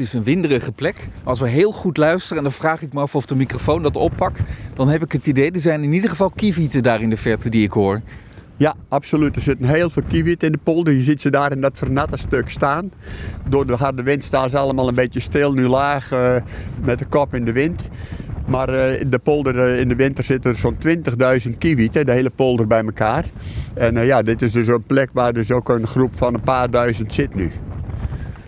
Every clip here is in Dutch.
Het is een winderige plek. Als we heel goed luisteren, en dan vraag ik me af of de microfoon dat oppakt, dan heb ik het idee, er zijn in ieder geval kievieten daar in de verte die ik hoor. Ja, absoluut. Er zitten heel veel kiewiet in de polder. Je ziet ze daar in dat vernatte stuk staan. Door de harde wind staan ze allemaal een beetje stil, nu laag, uh, met de kop in de wind. Maar uh, in de polder uh, in de winter zitten er zo'n 20.000 kiewieten, de hele polder bij elkaar. En ja, dit is dus een plek waar dus ook een groep van een paar duizend zit nu.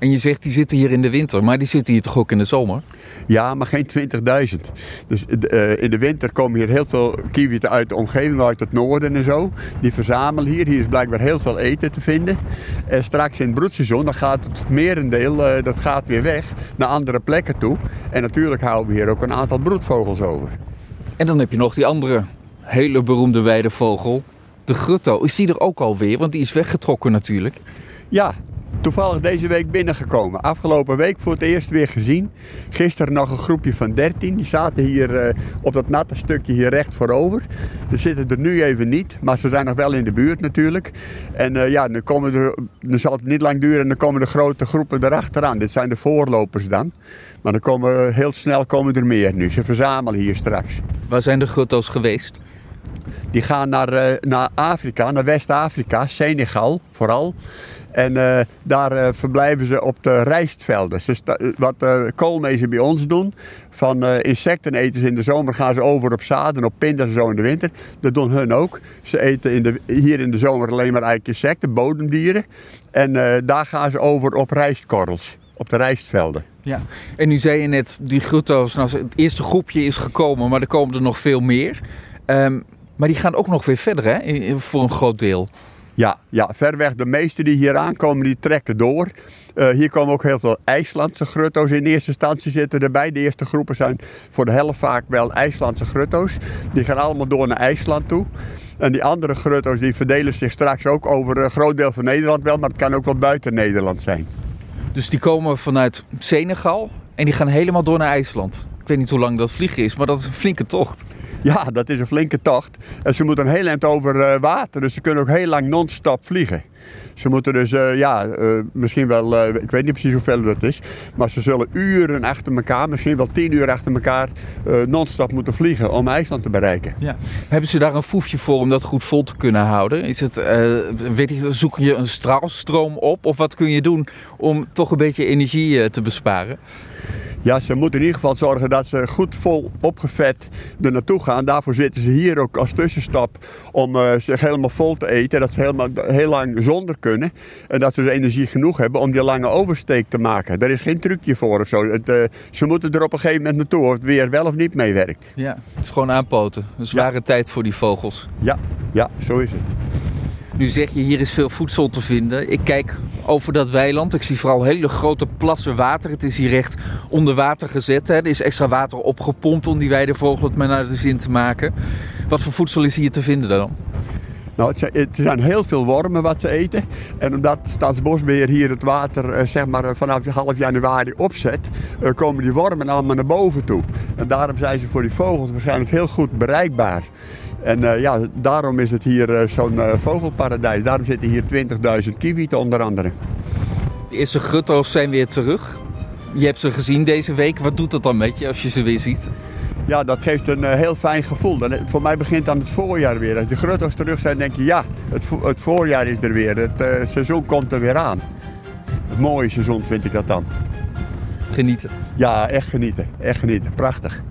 En je zegt die zitten hier in de winter, maar die zitten hier toch ook in de zomer? Ja, maar geen 20.000. Dus uh, in de winter komen hier heel veel kiewieten uit de omgeving, uit het noorden en zo. Die verzamelen hier. Hier is blijkbaar heel veel eten te vinden. En straks in het broedseizoen, dan gaat het merendeel uh, dat gaat weer weg naar andere plekken toe. En natuurlijk houden we hier ook een aantal broedvogels over. En dan heb je nog die andere hele beroemde weidevogel, de grutto. Is die er ook alweer? Want die is weggetrokken natuurlijk. Ja, toevallig deze week binnengekomen. Afgelopen week voor het eerst weer gezien. Gisteren nog een groepje van 13. Die zaten hier uh, op dat natte stukje hier recht voorover. Ze zitten er nu even niet, maar ze zijn nog wel in de buurt natuurlijk. En uh, ja, dan, komen er, dan zal het niet lang duren en dan komen de grote groepen erachteraan. Dit zijn de voorlopers dan. Maar dan komen, heel snel komen er meer nu. Ze verzamelen hier straks. Waar zijn de grotto's geweest? Die gaan naar, uh, naar Afrika, naar West-Afrika, Senegal vooral. En uh, daar uh, verblijven ze op de rijstvelden. Wat koolmezen bij ons doen, van insecten eten ze in de zomer, gaan ze over op zaden, op pindas en zo in de winter. Dat doen hun ook. Ze eten in de, hier in de zomer alleen maar eigenlijk insecten, bodemdieren. En daar gaan ze over op rijstkorrels, op de rijstvelden. Ja, en nu zei je net, die grutto's, nou, het eerste groepje is gekomen, maar er komen er nog veel meer. Um, maar die gaan ook nog weer verder, hè? Voor een groot deel. Ja, ja, ver weg. De meeste die hier aankomen, die trekken door. Uh, hier komen ook heel veel IJslandse grutto's in eerste instantie zitten erbij. De eerste groepen zijn voor de helft vaak wel IJslandse grutto's. Die gaan allemaal door naar IJsland toe. En die andere grutto's die verdelen zich straks ook over een groot deel van Nederland wel, maar het kan ook wel buiten Nederland zijn. Dus die komen vanuit Senegal en die gaan helemaal door naar IJsland. Ik weet niet hoe lang dat vliegen is, maar dat is een flinke tocht. Ja, dat is een flinke tocht. En ze moeten een heel eind over uh, water, dus ze kunnen ook heel lang non-stop vliegen. Ze moeten dus, uh, ja, uh, misschien wel, ik weet niet precies hoeveel dat is, maar ze zullen uren achter elkaar, misschien wel tien uur achter elkaar, non-stop moeten vliegen om IJsland te bereiken. Ja. Hebben ze daar een foefje voor om dat goed vol te kunnen houden? Is het, weet ik, zoek je een straalstroom op of wat kun je doen om toch een beetje energie te besparen? Ja, ze moeten in ieder geval zorgen dat ze goed vol opgevet er naartoe gaan. Daarvoor zitten ze hier ook als tussenstap om uh, zich helemaal vol te eten. Dat ze helemaal, heel lang zonder kunnen. En dat ze dus energie genoeg hebben om die lange oversteek te maken. Daar is geen trucje voor of zo. Het, uh, ze moeten er op een gegeven moment naartoe of het weer wel of niet meewerkt. Ja, het is gewoon aanpoten. Een zware ja. tijd voor die vogels. Ja, ja, zo is het. Nu zeg je, hier is veel voedsel te vinden. Ik kijk over dat weiland. Ik zie vooral hele grote plassen water. Het is hier recht onder water gezet. Hè. Er is extra water opgepompt om die weidevogel het maar naar de zin te maken. Wat voor voedsel is hier te vinden dan? Nou, het zijn, heel veel wormen wat ze eten. En omdat Staatsbosbeheer hier het water zeg maar, vanaf half januari opzet, komen die wormen allemaal naar boven toe. En daarom zijn ze voor die vogels waarschijnlijk heel goed bereikbaar. En uh, ja, daarom is het hier uh, zo'n uh, vogelparadijs. Daarom zitten hier 20.000 kiewieten onder andere. De eerste grutto's zijn weer terug. Je hebt ze gezien deze week. Wat doet dat dan met je als je ze weer ziet? Ja, dat geeft een heel fijn gevoel. Dan, voor mij begint dan het voorjaar weer. Als de grutto's terug zijn, denk je ja, het, vo het voorjaar is er weer. Het seizoen komt er weer aan. Het mooie seizoen vind ik dat dan. Genieten. Ja, echt genieten. Echt genieten. Prachtig.